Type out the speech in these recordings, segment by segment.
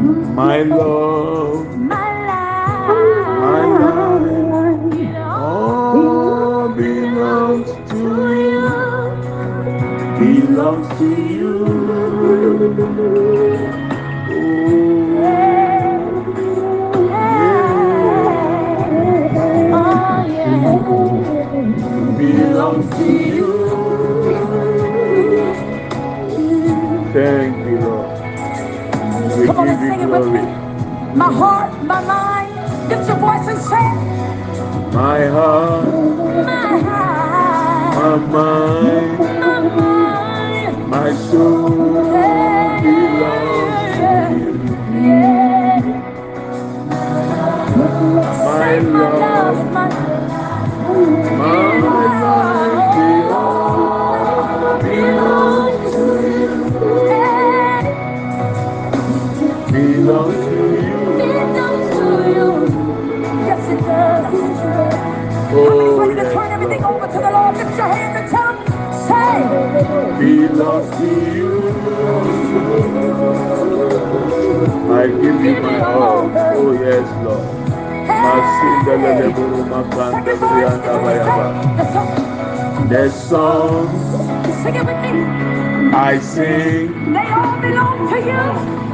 my love, my my life. life, all belongs to you, belongs to you. Oh, belongs to you. Come on and sing it with me. My heart, my mind, lift your voice and say. My heart, my heart, my mind, my mind. my soul to the Lord. Lift your hand and tell him, say, belongs to you. I give you my all. Oh yes, Lord. Masinda lele buru makanda brianda bayaba. The songs Sing it with me. I sing, They all belong to you.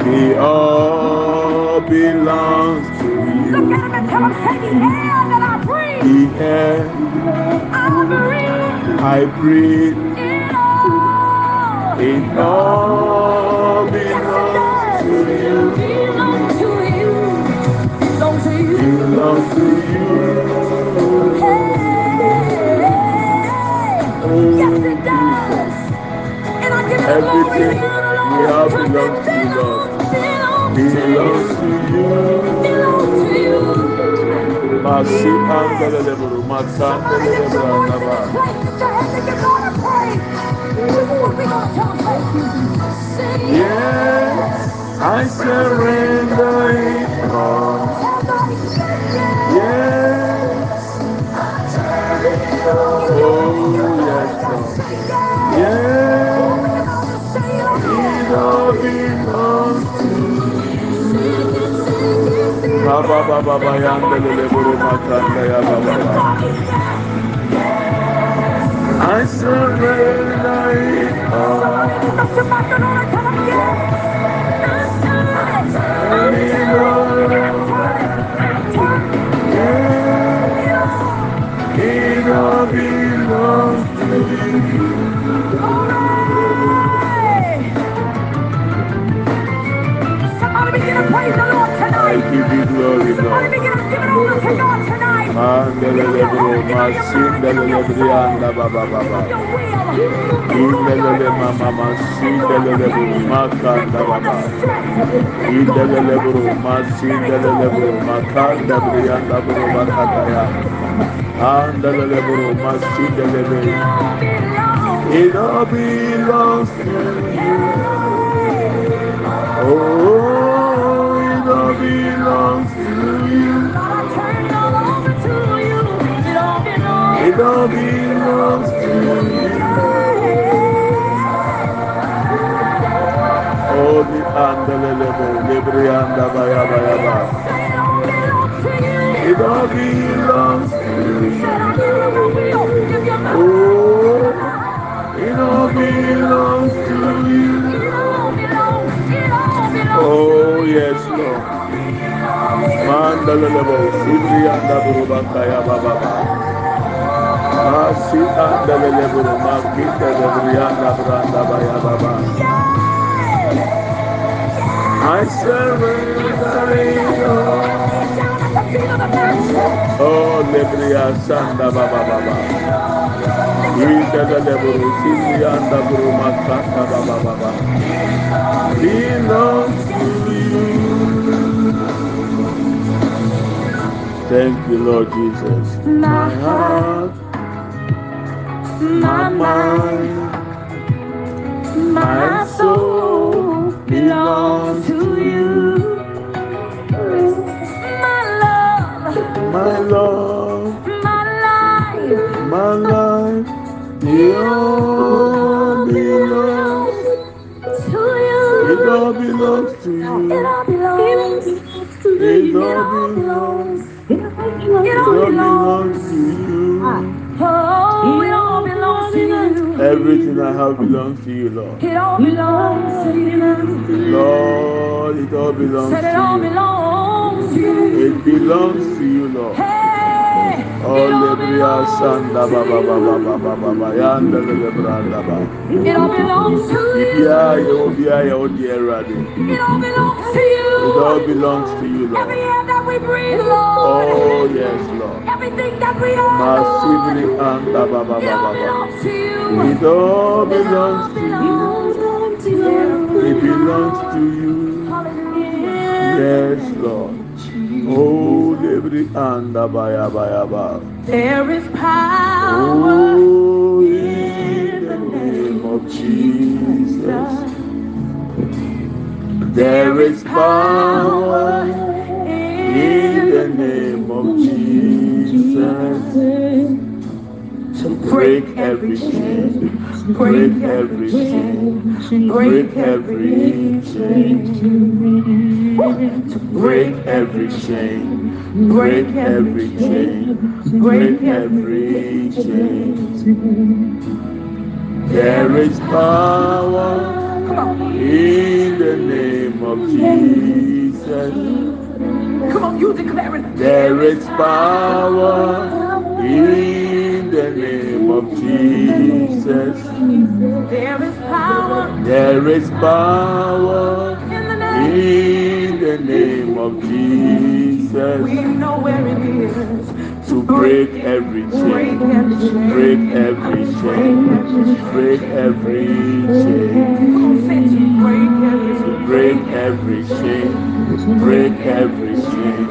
they all belongs to you. Look at him and tell him, say the air that I breathe. The air I breathe I it all. it all belongs to you. Belong to you. Belong to you. Belongs to you. Hey, yes it does. And I give you the glory and Everything Yes, I surrender it all. Yes. Oh yes. Yes, it all belongs to Ba ba ba ba ba yandele le buru makanda ya ba ba ba. I surrender it all. Buru. It all belongs to you. Oh, it all belongs to you. It all belongs to you. Oh, the librianda. It all belongs to you. It all belongs to you. Oh, yes, Lord. Mandalabo, Sibrianda Burubakaya Baba. Masi Andalabo, Makita Brianda Branda Baya Baba. I surrender. Oh, Lebria Sanda Baba Baba. Indalabo, Sibrianda Burumakanda Baba Baba. Belongs to you. Thank you, Lord Jesus. My heart, my mind, my soul belongs to you. My love, my love, my life, it all belongs, it all belongs to you. It all belongs. It all belongs. It all It all belongs. Everything I have belongs to you, Lord. It all belongs to you. Lord, it all belongs Said it to all you. Belongs to you. It belongs to you, Lord. Hey, Olebria Sanda Baba Baba Baba the Yanda Lebra Baba. It all belongs to you. Yeah, you yeah, yeah, dear Raddy. It all belongs to you. It all belongs to you, Lord. Every air that we breathe, Lord. Oh yes, Lord. Everything that we are, Lord. It all belongs to you. It all belongs to you. It belongs to you. Yes, Lord. Oh, lebri anda ba ya ba ya ba. There is power in the name of Jesus. There is power in the name of Jesus. Break every chain, break every chain, break every chain, break every chain, break every chain, break every chain. There is power in the name of Jesus. come on, you declare it. There is power in the name of Jesus. There is power There is power in the name. of Jesus. We know where it is to break every break chain, every chain. break every chain, break every chain, Come on, say it to break every break every chain, break every chain,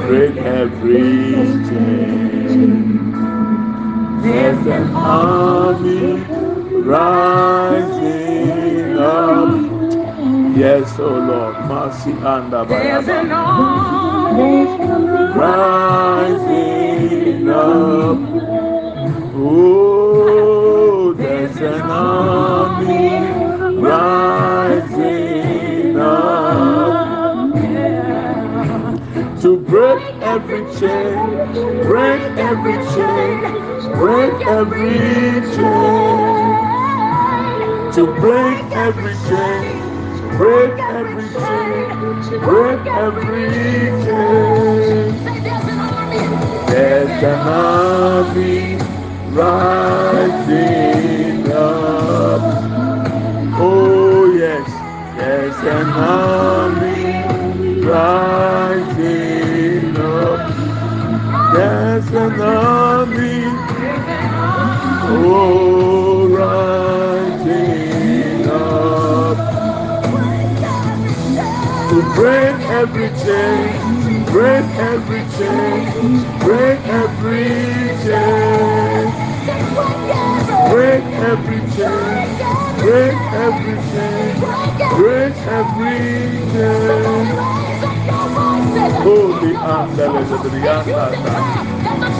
break every chain. There's an army rising up. Yes, oh Lord, mercy and There's an army Rising up. Oh, there's an army rising up to break every chain, break every chain, break every chain, to break every chain, break every chain, break every chain. There's an army rising up. Oh yes, there's an army rising up. There's an army, break every chain, break every chain, break every chain, break every chain, break every chain, break every chain. Holy andele de brianda,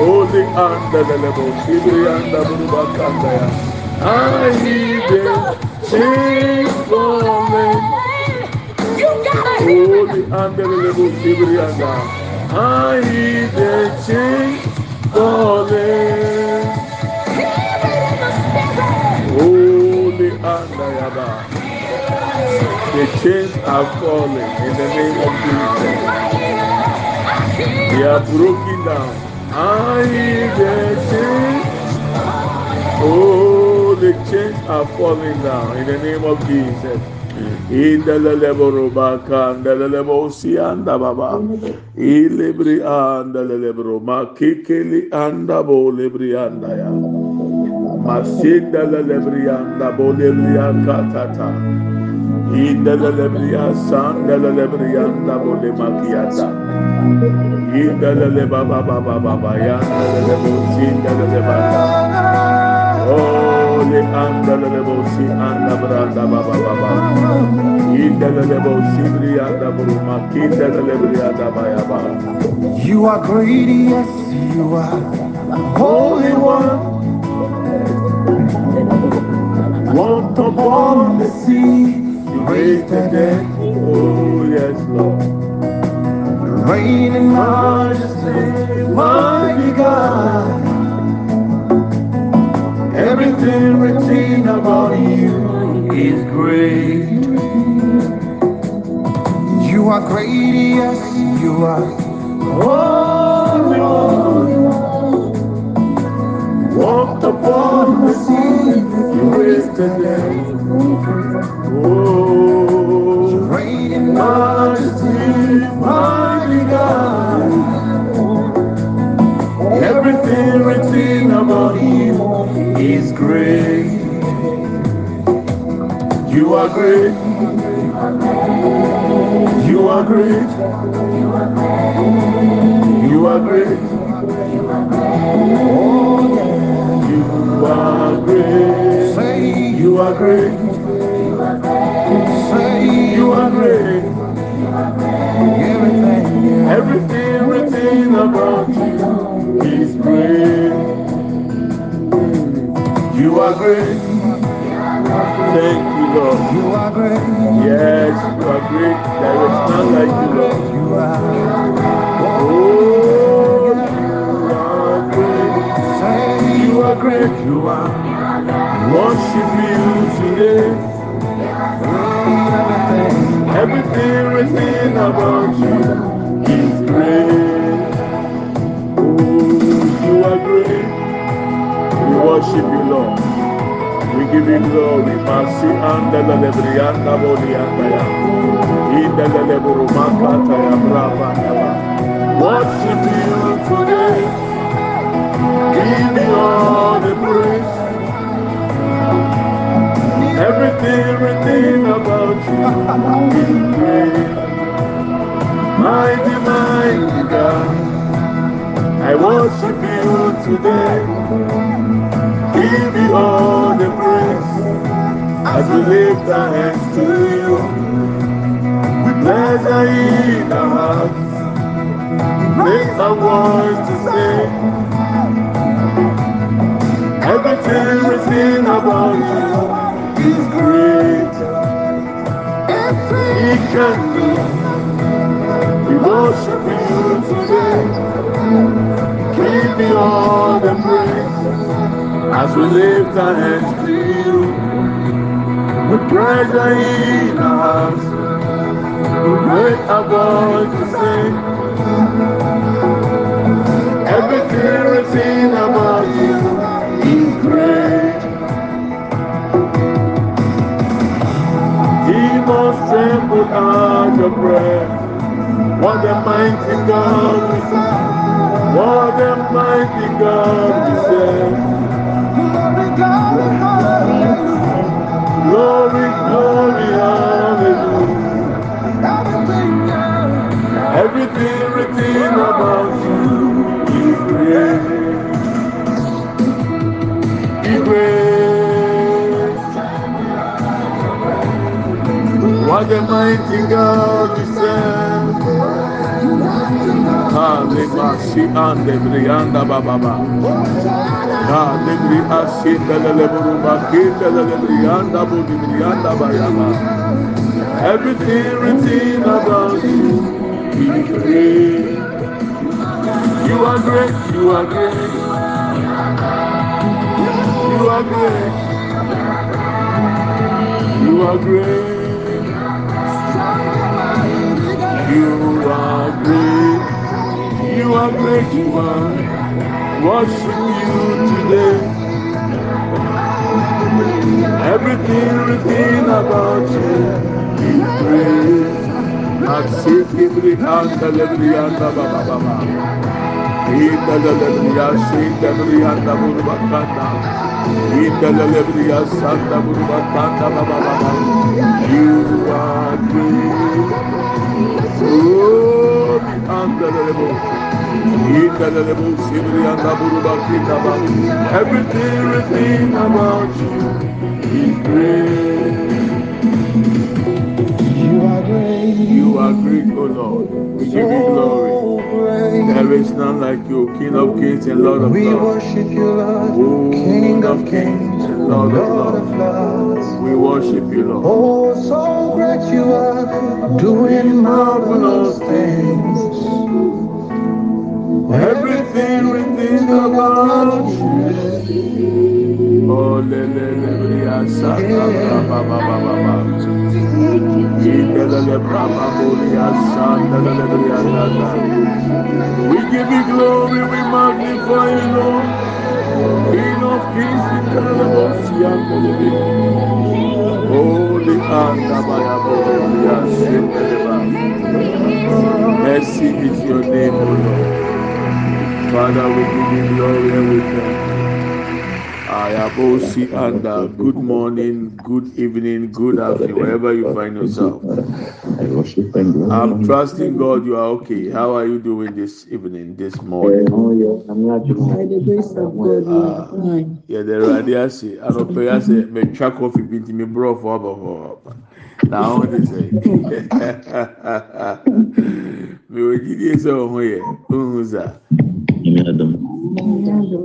Holy the level, Sibri under Buruba Kandaya. I need it, change for me. Me. Holy the level, Sibri under. I need it, for me. Holy Yaba. The chains are falling in the name of Jesus. They are broken down. I the chains. Oh, the chains are falling down in the name of Jesus. In the lebróba can, the robaka, indelelebo usianda baba. Ilebri anda lelebro and the bolibrí lebri anda ya. lebrí and the bolibrí and katata. Indelelebria sandelelebrianda bole makiata. Indelele baba baba baba yandelele bosi indelele baba. Oh le andelele bosi anda baba baba. Indelele bosi brianda bolu makindelele baba. You are great, yes, you are Holy One, walked upon the sea, the dead. Oh yes, Lord. reign in majesty, mighty God. Everything written about you is great. You are great, yes, you are Holy One, walked upon the sea, you raised the dead. You are great. You are great. You are great. Oh. You are great. Say, You are great. Say, You are great. everything. Everything about you is great. You are great. Thank you, Lord. You are great, Yes, you are great. There is none like you, Lord. you are great. Say, You are great. You are. Worship you today. Everything. Written about you is great. Oh, you are great. We worship you, Lord. We give you glory. Masi andela lebrianda bolianda ya. Indela leburumaka ya brava ya. Worship you today. Give you all the praise. Everything, everything about you. Mighty, mighty God. I worship you today. Give you all the praise as we lift our hands to you. With pleasure in our hearts, make our voice to say. Everything written about you is great. He can do. We worship you today. Give me all the praise as we lift our hands to you. We With pleasure in our hearts, we make our voice to sing. Everything written about you is great. Demons tremble at your prayer. What a mighty God we serve. What a mighty God we serve. Glory, glory, hallelujah. Everything written about you is great. A mighty God we serve. Halimasi ande brianda bababa. Halibri asinda leleburuba kinda lelebrianda budi brianda bayaba. Everything written about you is great. You are great, you are great. You are great. You are great. You are great. You are. Worship you today. Everything written about you is great. Asikibri anda lebrianda baba baba. Inda lebrianda, inda lebrianda burbakanda. Indelelebriya sanda buruba kanda baba baba. You are great. Oh, andelelebo. Indelelebo sibriyanda buruba. Everything, everything about you is great. You are great. You are great, O Lord. We give you glory. There is none like you, King of kings and Lord of Lords. We worship you, Lord, Oh, King of kings and Lord of lords. We worship you, Lord. Oh, so great you are, doing marvelous things. Everything, everything about you. Oh, le le le ba ba ba ba ba. Le le ba le le. We give you glory, we magnify you, Lord. King of kings, le le inde le le. Holy anda le ba. Mercy is your name, O Lord. Father, we give you glory and we thank you. Ayabosi and uh, good morning, good evening, good afternoon, wherever you find yourself. I worship and glorify I'm trusting God you are okay. How are you doing this evening, this morning? Yeah, I'm not By doing the grace of God, we are fine. Yeah, the radio say, I don't pay. I say, me chuck coffee binti me bro for na ho de sɛ. Mewɔ gyidie sɛ wo ho yɛ. Wohu saa.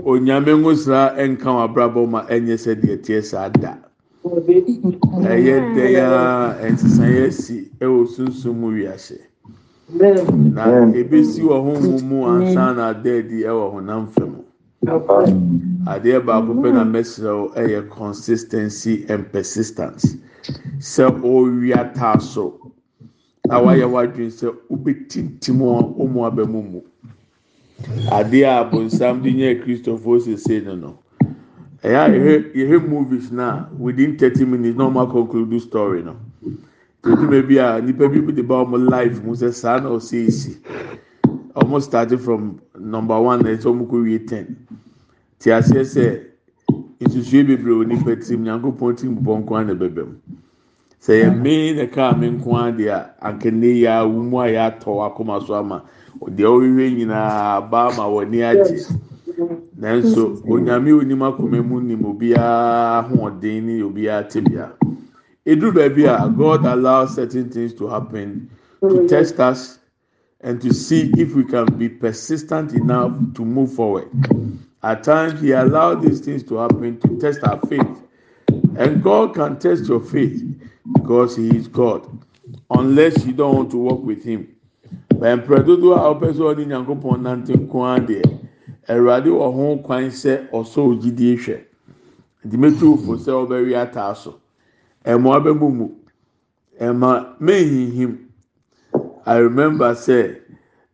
Onyame nwosra ɛnka wabrabɔ ma ɛnyɛ sɛdeɛ teɛ saa da. Ɛyɛ dɛn a ɛnsesaeɛ asi ɛwɔ sunsum mu wiase. Na ɛbɛsi wɔ honhom mu ansa na adaadi ɛwɔ honam fa mu. Adeɛ baako pɛ na mɛsrɛ wo ɛyɛ consistency and persistence. Sɛ ɔwia taa so na wayɛ wadwin sɛ wobɛtintim ɔmo aba mu mu. Adeɛ a bonsam de nyɛ kristofo sese no no. Ɛyɛ a yɛhwɛ movies na within thirty minutes na ɔmo akɔnkludu story no. Tòtúmẹ̀ bi a nipa bi de ba ɔmo life mu sɛ saa na ɔsɛ esi. Ɔmo started from number one na ɛsɛ ɔmo kɔ wie ten. Te aseɛ sɛ nsusue bebree wɔ nipa tirim nko ara na. Sɛ yɛ mee na kaa me nko ara deɛ yɛ a yɛatɔ akoma so ama deɛ nyinaa ba ama w'ani agye. Nanso onyame onim akoma mu nim obiara ahoɔden ne obiara. Eduru baabi a God allows certain things to happen to test us and to see if we can be persistent enough to move forward. At times, He allowed these things to happen to test our faith. And God can test your faith because He is God, unless you don't want to work with Him. Bɛn dodo a ɔpɛ sɛ ɔde nyankopɔn nante nko ara deɛ, Awurade wɔ ho kwan sɛ ɔsɔ ogyidie hwɛ. Dìmẹ́tì òfò sɛ ɔbɛwi ataa so. Ɛmɔ abɛmu mu. Ɛma mɛnhinhim. I remember say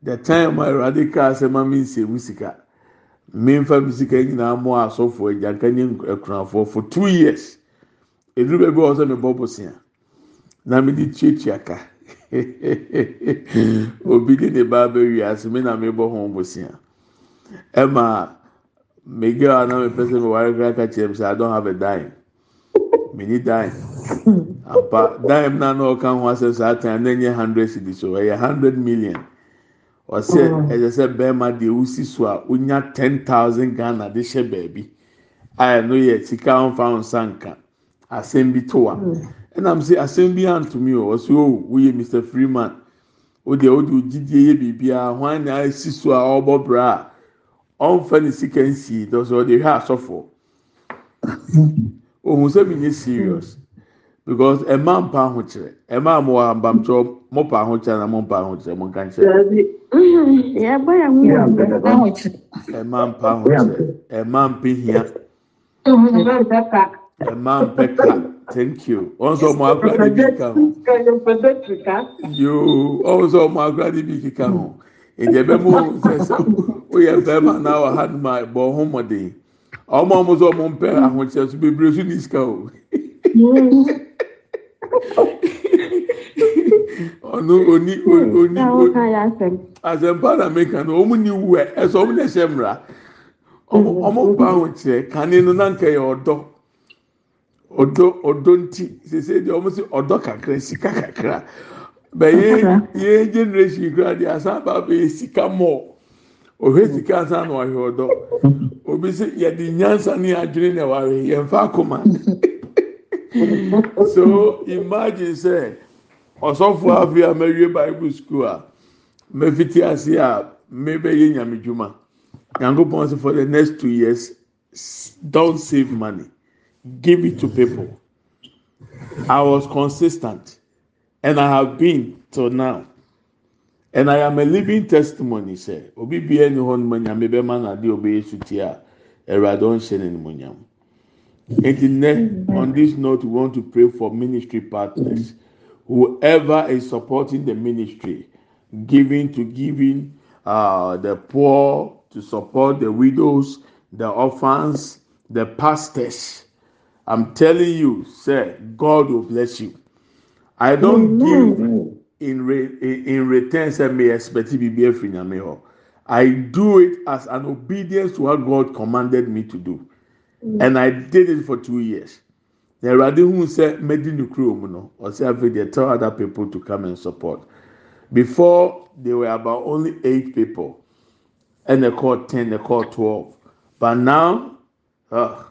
the time my radical say mami nse mu sika. Mmemfa sika nyinaa mu asɔfo agyanka nye akunafo for two years. Eduru baabi a ɔsɛ mi bɔ bosia. Na mi di tuatua ka. Obi di ne ba abɛwi ase mi na mi bɔ ho bosia. Ɛma mege a na mi pɛ sɛ mi ware kura ka kyerɛ mi sɛ I don't have a dime. Mi ni dime. Ampa dime na na ɔka ho asɛ saa time na nye hundred cedis so ɛyɛ hundred million. Ɔsɛ ɛyɛ sɛ bɛrima deɛ wosi so a wonya ten thousand Ghana de hyɛ baabi a ɛno yɛ sika nfa nsa nka. Asɛm bi to wa. Ɛnam sɛ asɛm bi antumi o ɔsɛ o woyɛ Mr Freeman. O deɛ o de o gyidie yɛ biribiara. Hwan na esi so a ɔrebɔ bra a ɔnfa ne sika nsie. Dɔsɛ ɔde hwɛ asɔfo. Ohun sɛ mi nye serious because ɛma mpa ahokyerɛ ɛma a mowɔ ampamkyerɛ mopa ahokyerɛ na mompa ahokyerɛ mo nka nkyerɛ ɛma mpa ahokyerɛ ɛma mpɛ hia. Ɛma mpɛ ka thank you. Wọn sọ ọmọ akura de bi kika ho. Yoo wọn sọ ọmọ akura de bi kika ho. Èdè bẹ mu sẹ sẹ o yẹ fẹ ma na wà ha ma bọ ọhún mọdé ọmọ ọmọ sọ ọmọ mpẹ ahokyerɛ so bebree so ní sika o. ɔno oni oni Na oni asɛmpa na meka no ɔmo ni wu ɛ ɛsɛ ɔmo na ɛhyɛ mmira ɔmo ɔmo pa ahokyerɛ kane no nanka yɛ ɔdɔ ɔdɔ ɔdɔ nti. Sese deɛ ɔmo si ɔdɔ kakra. Sika kakra. bɛyɛ yɛ generation kura deɛ asan ba bɛyɛ sika mɔɔ ohwɛ sika asan na wahwɛ ɔdɔ obi si yɛde nyansa ne adwene na wahwɛ yɛn fa akoma. so imagine sɛ ɔsɔfo afi a mɛwie bible school a mɛfiti ase a mɛbɛyɛ nyame dwuma. Yankopɔn sɛ for the next two years don't save money. Give it to people. I was consistent and i have been till now. And i am a living testimony sɛ obi bia ni hɔ nom nyame bɛma na ade obɛyɛ suti a ɛwurade ɔnhyɛ ne nimonyam eti nɛ on this note we want to pray for ministry partners. Whoever is supporting the ministry giving to giving uh, the poor to support the widows the orphans the pastors. I'm telling you sir god will bless you. I don't give in re in, in return say may expect bibi efiri nyame hɔ i do it as an obedience to what god commanded me to do Mm. and I did it for two years. Na Awurade hu sɛ mɛdi ne mu no, ɔsɛ afei they tell other people to come and support. Before they were about only eight people, and they called ten, they called twelve. But now, uh,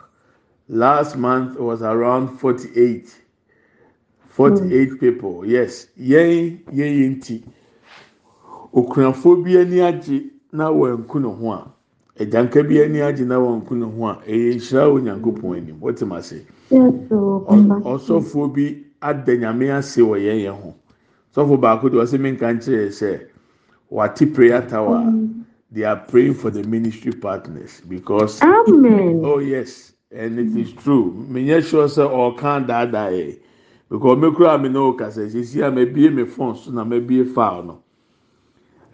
last month it was around forty-eight. 48 mm. people yes yɛn yɛn yɛn ti okunafoɔ bi ani agye na wɔanku ne ho a agyanka bi ani agye na wɔnku ne ho a ɛyɛ nhyira wɔ nyankopɔn anim. Wɔte ma se Yes, o, Ɔ- Papa. ɔsɔfoɔ bi ada nyame ase wɔ yɛn yɛn ho. Sɔfo baako de ɔsɛ mi nka nkyerɛ sɛ wate prayer tower a mm. they are praying for the ministry partners because Amen. oh yes and it is true. Menyɛ sure sɛ ɔka daadaa yɛ. Because mekura mi na ɔkasa sisi a mebie mi phone so na mebie file no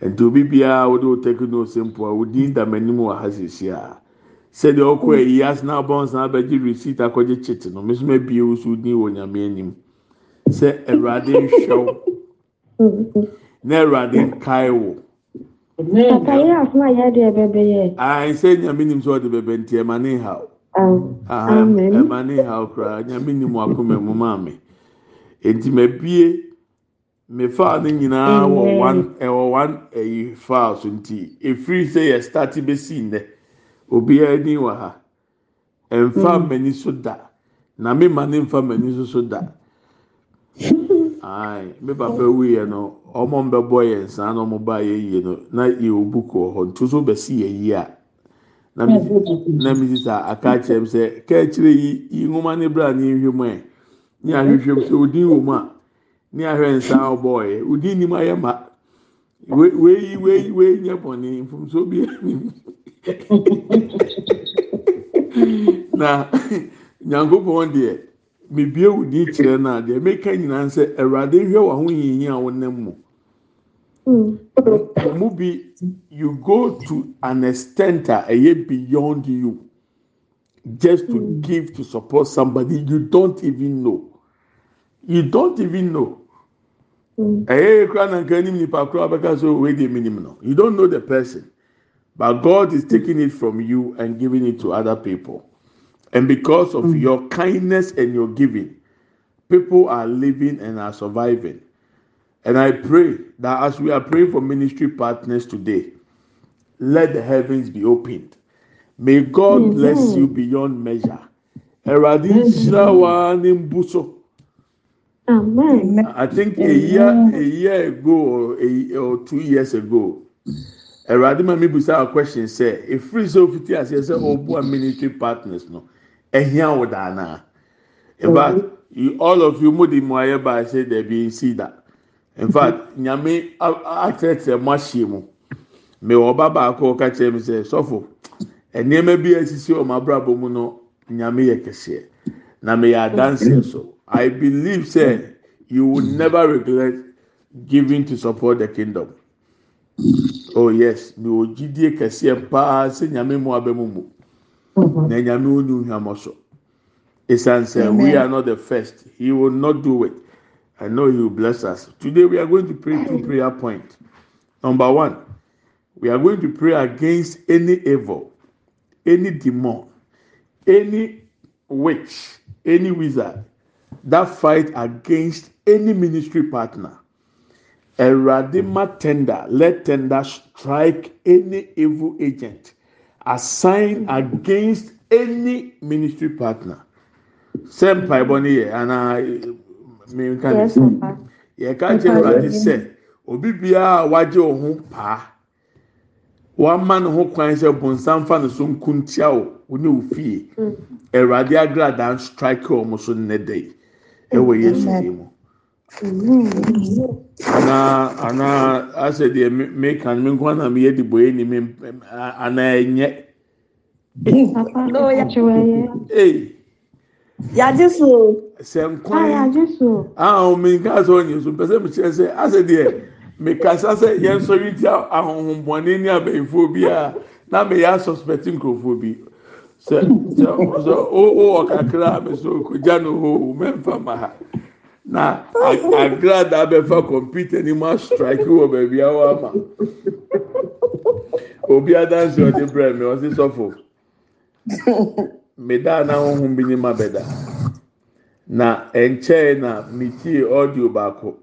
nti obi biara wode o take note mpo a odi da m'anim wɔ ha sisi a. Sɛdeɛ ɔkɔ ayi ase na abɔ nsa abɛgye receipt akɔgye kyete no meso mebie o so din wɔ nyame anim. Sɛ awurade nhwɛw na awurade nkae wo. Papa, yɛ asom a yɛde ɛbɛbɛyɛ. ayi sɛ nyame nim sɛ ɔde bɛbɛ nti ɛma ne ha o. Ɛma ne ha koraa. Nyame nim wakoma mu maame. Eti ma bie me file no nyinaa wɔ one ɛwɔ one ɛyi file so nti efiri sɛ yɛ start besi nnɛ. Obiara ni wɔ ha. Ɛnfa m'ani so da. Na me ma ne nfa m'ani so so da. Ayi me papa wuyɛ no ɔmo mbɛbɔ yɛn nsa na ɔmo ba yɛ yie no na yɛ obu kɔ hɔ. Nto so bɛsi yɛ yie a na mi na mi sisa aka kyerɛ mi sɛ kɛɛkyerɛ yi yi nwoma ne bra ne nhwɛ mu ɛ. Ne ahwehwɛ mu sɛ odin wɔ mu a ne ahwɛ nsa ọbọ yẹ ụdị nim ayẹ ma wee wee wee nyẹ bọni nfumso bi na nyankopɔn deɛ mebie wo din kyerɛ no a deɛ meka nyinaa sɛ awurade hwɛ w'ahohiahia a wonam mu. Hmm. Mu bi you go to an extent a ɛyɛ beyond you. Just to hmm. give to support somebody you don't even know. You don't even know. Ɛyɛ kura na nka anim nipa kura bɛka so wei de mi nim no you don't know the person but God is taking it from you and giving it to other people and because of mm. your kindness and your giving people are living and are surviving. And I pray that as we are praying for ministry partners today, let the heavens be opened. May God bless you beyond measure. Nhyira wa ne mbu so. Amen. I think a year a year ago or a, or two years ago, Awurade ma mi busa a question sɛ efiri sɛ ofiti aseɛ sɛ ɔbu a ministry partners no ɛhia wɔ daana. In fact, you, all of you mo di mo ayɛ ba sɛ dɛbi nsi da. In fact, nyame a- akyerɛkyerɛ mo ahyia mu. Mɛ ɔba baako a ɔka kyerɛ mi sɛ sɔfo nneɛma bi a esisi wɔn abrabɔ mu no nyame yɛ kɛseɛ. Na mɛ yɛ adanseɛ so. I believe say you will hmm. never regret giving to support the kingdom. Oh yes, mi ò jídie kɛseɛ paa sɛ nyame mu abɛmu mu. Mm-hmm. Na nyame onu hwamɔ so. Esan sɛ we are not the first. He will not do it. I know he will bless us. Today we are going to pray two prayer points. Number one, we are going to pray against any evil, any demon any witch any wizard that fight against any ministry partner. Erade ma tender let tender strike any evil agent. Assigned against any ministry partner. Sɛ mpaebɔ no yɛ anaa mmirika ne sɛ yɛka kyerɛ awurade sɛ obi biara a wagye wo ho paa wama ne ho kwan sɛ bonsam fa ne so nkuntia wo wo ne wo fie awurade agradaa strike wɔn so nnɛ yi ɛwɔ yesu yi mu. Anaa asɛ deɛ meka me nko ana meyɛ de bɔyɛ ni me anaa ɛnyɛ. Yàgye so. Sɛ nkwan ahomenka ah, sɛ ɔnyɛ so mpɛ sɛ mekyerɛ sɛ asɛ deɛ mekasa sɛ yɛn sɔre ti ahohombɔne ne abɛnfoɔ bi a na meyɛ asɔspɛte nkurɔfoɔ bi. Sɛ sɛ sɛ o o wɔ kakra a mɛsɛ okogya no ho mɛmfa ma ha. Na a- agrada bɛfa kɔmputa ni mu astrike wɔ baabi a wɔama obi adansi ɔde brɛ mi ɔsi sɔfo na ahohom bi ni ma bɛda na nkyɛn na metie audio baako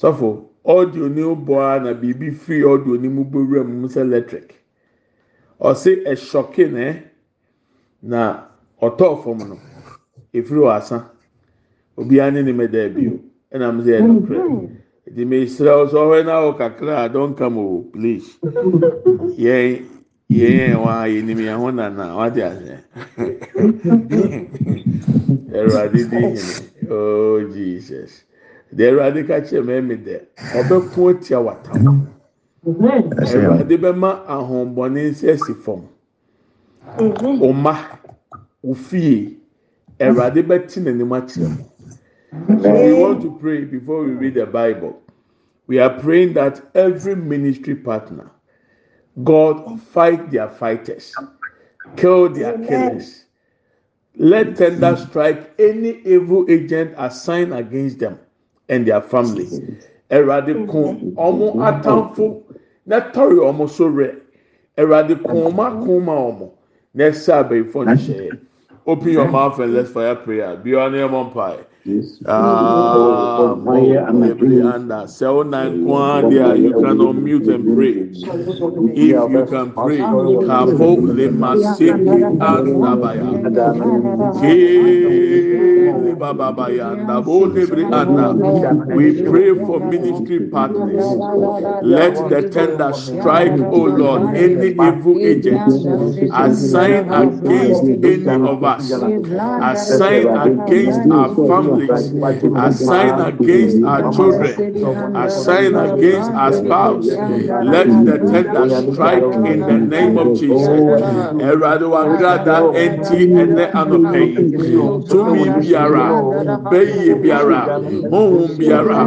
sɔfo audio ni bɔ a na biribi firi audio ni mu bɔwura mu sɛ electric. Ɔsi ɛsɔke ne na ɔtɔɔ fam no efiri wɔ asa obiara ne ne mɛ da bi o ɛna mo sɛ ɛno korɛ ɛdi mi srɛ ɔsɔ ɔhɛ na ɔ kakra a don come o please. Yɛn yɛn yɛn wa yɛn nim yɛn ho nana wate ase. Ɛwurade di hene. Oh jesus. De ɛwurade ka kyerɛ mɛ mi dɛ ɔbɛko tia watam. Ɛwurade bɛma ahombɔne nsa si fam. Ɔma ofie ɛwurade bɛti n'anim akyerɛ mu so we want to pray before we read the bible. We are praying that every ministry partner god fight their fighters kill their killers. Let tender strike any evil agent assigned against them and their family. Ɛwurade kun ɔmo atamfo. Na tɔre ɔmo so rɛ. Ɛwurade kun ɔmo akun ma ɔmo na ɛsɛ abayifo no hyɛeɛ open your mouth and let's fire prayer bi ɔne ɛmɔ mpaeɛ. Ah, mo every under cell nine there you can unmute and pray. If you can pray, Kabo le maseki andabaya. Kele bababaya andabo lebre anda. We pray for ministry partners. Let the tender strike, O Lord, any evil agent assigned against any of us, assigned against our families, assigned against our children, assigned against our spouse. Let the tender strike in the name of Jesus. Erade wa grada enti ene anope. Tumi biara, beye biara, ohun biara,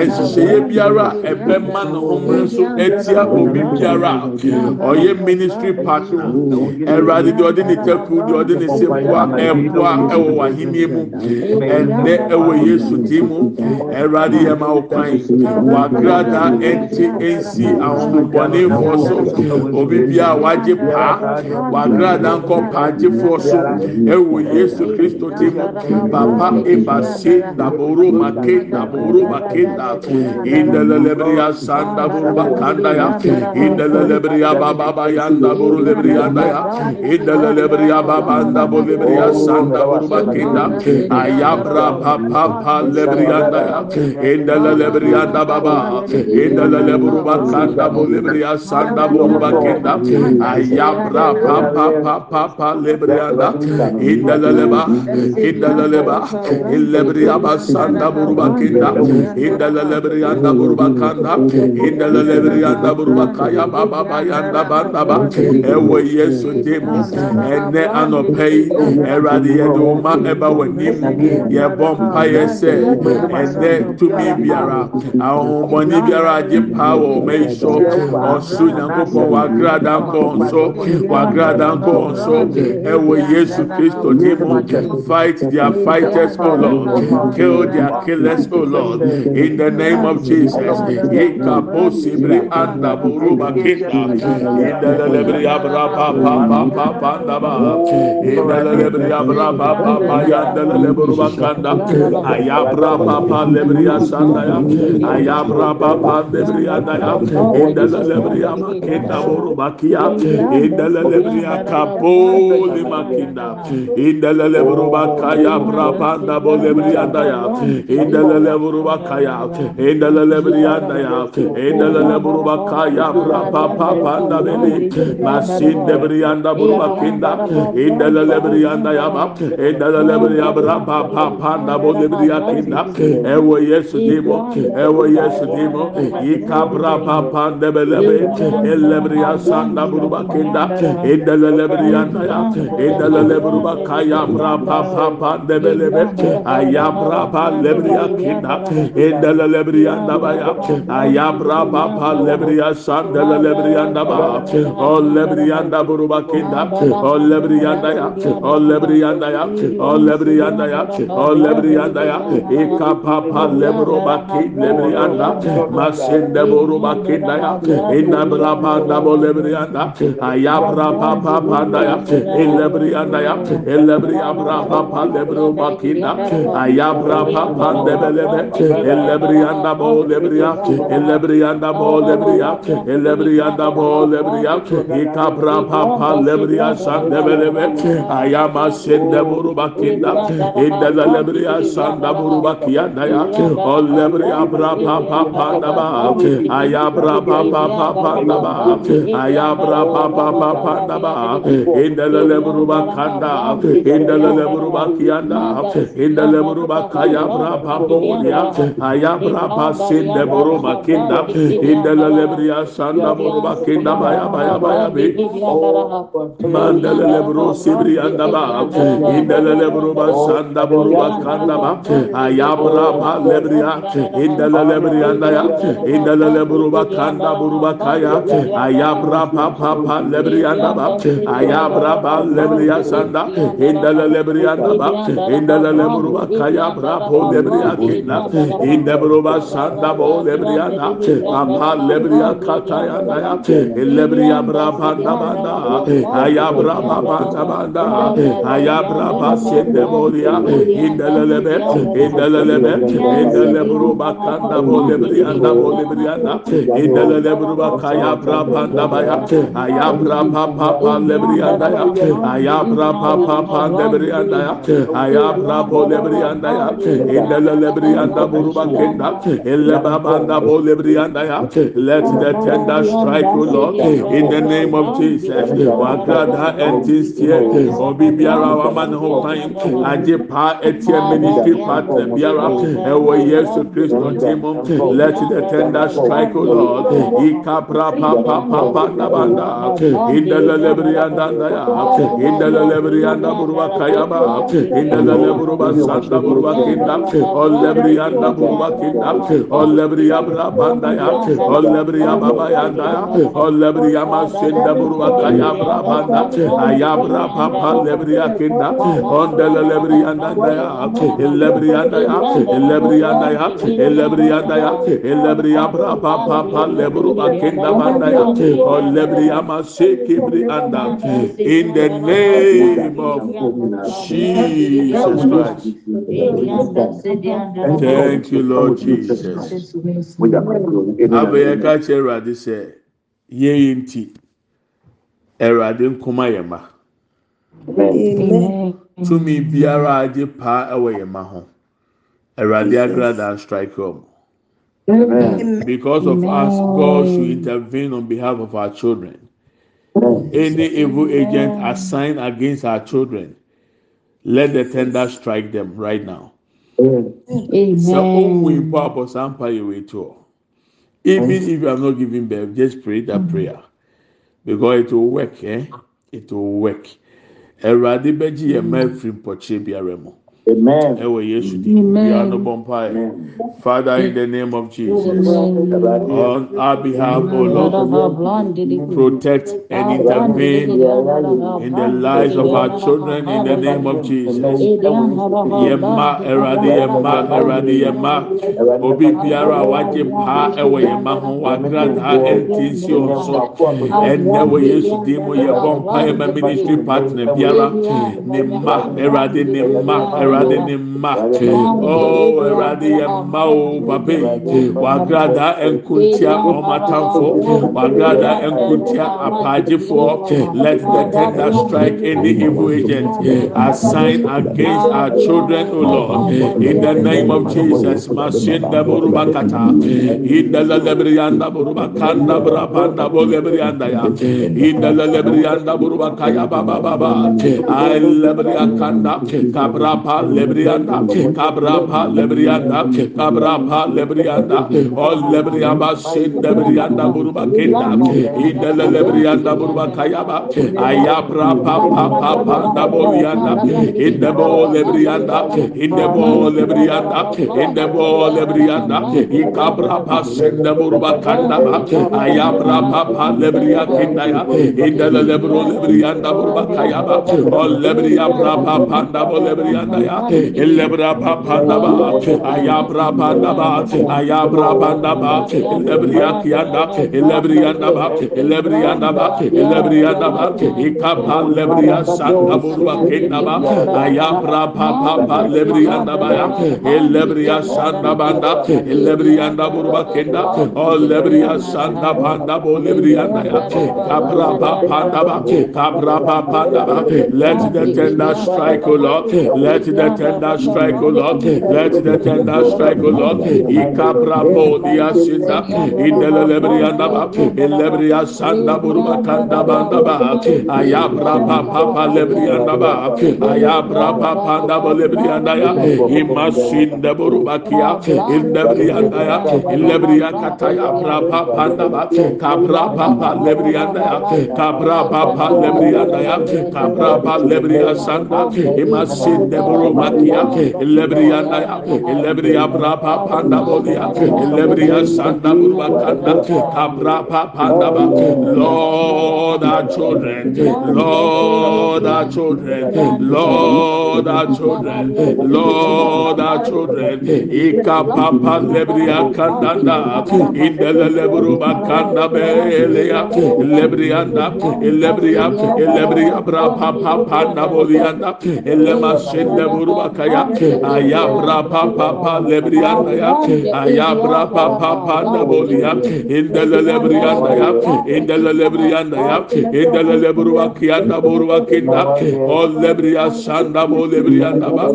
ehyehyɛ biara, ɛbɛ ma ne ho mmere nso etia obi biara. Ɔyɛ ministry partner. Erade de ɔde ne taku, de ɔde ne seboa, ɛboa ɛwɔ wahenie mu. Ɛnɛ ɛwɔ Yesu ti mu. Erade yɛ ma wo kwan. Wa grada enti ensi ahombɔnefoɔ so. Obi biara wagye paa. Wa grada nkɔ paagyefoɔ so. Ɛwɔ Yesu Kristo ti mu. Papa ebase daboro make daboro makenda. Indelelebriya sanda buruba kanda ya. Indelelebriya baba bayanda buru lebriya da ya. Indelelebriya baba anda buru lebriya sanda buruba kenda. Ayabra pa lebriya da ya. Indelelebriya da baba. Indeleleburuba kanda buru lebriya sanda buruba kenda. Ayabra papa papa pa lebriya da. Indeleleba. Indeleleba. Ilebriya basanda buruba kenda. Indelelebriya da buruba kanda. Indelelebriya da buruba kaya baba bayanda banda ba. Ewe Yesu demu. Ene Awurade yɛde wo ma ɛba w'anim. Yɛbɔ yɛbɔ mpaeɛ sɛ ɛnɛ tumi biara ahohommɔne biara agye paa wɔ ɔma yi so ɔso nyankopɔn wagrada nkɔ nso wagrada nkɔ nso ɛwɔ yesu kristo din mu fight their fighters o lord kill their killers o lord in the name of jesus ikapo sibri anda buruba kinda indelelebri abrapa pa pa pa pa ndaba indelelebri abrapa pa pa yandeleleburuba kanda ayabra pa ayabra papa lebria sandaya ayabra papa lebria daya indala lebria makenda borobakia indala lebria kapo de makinda indala lebroba kaya brapa da bolebria daya indala lebroba kaya indala lebria daya indala lebroba kaya brapa papa da bele masin debria da borobakinda indala lebria daya indala lebria brapa papa pa anda bo lebri kinda ewo yesu dimo ewo yesu dimo ikabra pa pa anda belebe elebri asanda buruba kinda indelelebri anda ya indelelebri kaya brapa pa pa anda belebe ayabra pa lebri kinda indelelebri anda ba ya ayabra pa pa lebri asanda lebri anda ba o lebri anda buruba kinda o lebri anda ya o lebri anda ya o lebri anda ya o lebri anda ya ikapa pa lebro ba ki lebri anda masende buruba kinda ya inna bra pa anda bo lebri anda ayabra pa pa pa anda ya elebri anda ya elebri abra pa pa lebro ba kinda ayabra pa pa debelebe elebri anda bo lebri ya elebri anda bo lebri ya elebri anda bo lebri ya ikabra pa pa lebri ya sande belebe ayama sende buruba kinda inda lebri ya sanda buruba kiyanda ya o lebri abra pa pa pa daba ayabra pa pa pa pa daba ayabra pa pa pa pa daba inda lebruba kanda inda lebruba kiyanda inda lebruba kayabra pa bolia ayabra pa sende buruba kinda inda lebri ya sanda buruba kinda baya baya baya be mandala lebro sibri anda ba indala lebro ba sanda buruba kanda ba ayabra pa lebriya indala lebri anda ya indala lebro ba kanda buruba kaya ayabra pa pa pa lebri anda ba ayabra ba lebri ya sanda indala lebri anda ba indala lebro ba kaya bra po lebri ya kinda indabro ba sanda bo lebri anda pa lebri ya kata ya anda ya lebri ya bra pa banda ayabra pa pa banda ayabra pa sende bolia indalelebe indalelebe indalebro ba kanda bo lebri anda bo lebri anda indalelebro ba kaya bra panda baya ayabra pa pa pa lebri anda ya ayabra pa pa pa lebri anda ya ayabra bo lebri anda ya indalelebri anda buru ba kenda eleba banda bo lebri anda ya let the tender strike o lord in the name of jesus wakada ɛntistie obi biara wama ne ho kwan agye paa etie ministry partner biara ɛwɔ yesu kristo ti mu let the tender strike o lord ikapra pa pa pa pa nabanda indalelebri anda ya indalelebri anda buruba kayaba indalelebruba sanda buruba kinda olebri anda buruba kinda olebri abra banda ya olebri ababa yanda ya olebri amasenda buruba kayabra banda ayabra papa lebri akinda ondele lebri anda ya ya ya lebru banda ya bri anda in the name of Jesus Christ thank you lord jesus abɛyɛ ka kyerɛ awurade sɛ yɛyɛ nti awurade nkoma yɛ ma Amen. Tumi biara agye paa ɛwɔ yɛ ma ho. Awurade agrada strike ɔmo because of us god should intervene on behalf of our children. Any evil agent assigned against our children let the tender strike them right now. sɛ ohun ipo abɔsampa yɛ wei to even if you are not giving birth just pray that prayer. Because it will work eh? It will work awurade bɛgye yɛn mma efiri mpɔkyerɛ biara mu Amen. ɛwɔ yesu di. Bia no bɔ mpae father in the name of jesus. On our behalf o lord protect and intervene in the lives of our children in the name of jesus. Yɛma ɛwurade yɛma ɛwurade yɛma obi biara a wagye paa ɛwɔ yɛma ho wagradaa ɛnti nsi wɔn so ɛnɛ wɔ yesu di mu yɛbɔ mpae ma ministry partner biara ne mma ɛwurade ne mma ɛwurade ne mma oh ɛwurade yɛ mma o papa yi wagrada nkuntia ɔmatamfo wagrada nkuntia apagyefoɔ let the tender strike any evil agent assigned against our children o lord in the name of jesus masinda boruba kata indala lebriyanda boruba kanda brabanda bo lebriyanda ya indala lebriyanda boruba kaya baba baba ay lebriyakanda kabrapa lebriyanda kabrapa lebriyanda kabrapa lebriyanda ol lebriyaba sin lebriyanda buruba kenda indele lebriyanda buruba kayaba ayabra pa pa pa pa da boliyanda indebo lebriyanda indebo lebriyanda indebo lebriyanda ikabra pa sin buruba kanda ayabra pa pa lebriya kenda ya. Indele lebro lebriyanda buruba kayaba ol lebriyabra pa pa da bo lebriyanda ya Eh, illebra pa pa da ba ayabra pa da ba ayabra pa da ba lebriya kiyanda lebriyanda ba lebriyanda ba lebriyanda ba ikapa lebriya santa buruba kenda ba ayabra pa pa pa lebriyanda ba ya lebriya santa banda lebriyanda buruba kenda o lebriya santa banda bo lebriyanda ya kapra pa pa da ba kapra pa pa let the tender strike o lord let the tender strike o lord. Let the tender strike o lord. Ikabra bo dia sinda indele lebriyanda ba lebriya santa buruba kanda banda ba ayabra pa pa pa lebriyanda ba ayabra pa pa da bo lebriyanda ya imasinda buruba kiya lebriyanda ya lebriya kataya bra pa pa da ba kabra pa pa lebriyanda ya kabra pa pa lebriyanda ya kabra pa lebriya santa imasinda buruba kiya lebriyanda ya lebriya bra pa pa da bo dia lebriya santa buruba kanda kabra pa pa da ba lord our children. Lord our children. Lord our children. Lord our children. Ikapapa lebriya kandanda indele lebru bakanda beleya lebriyanda lebriya lebriya bra papa panda bolianda elema sende buru bakaya ayabra papa lebriyanda ya ayabra papa panda boliya indele lebriyanda ya indele lebriyanda ya indele lebru bakiyanda buru bakinda o lebriya sanda bo lebriyanda ba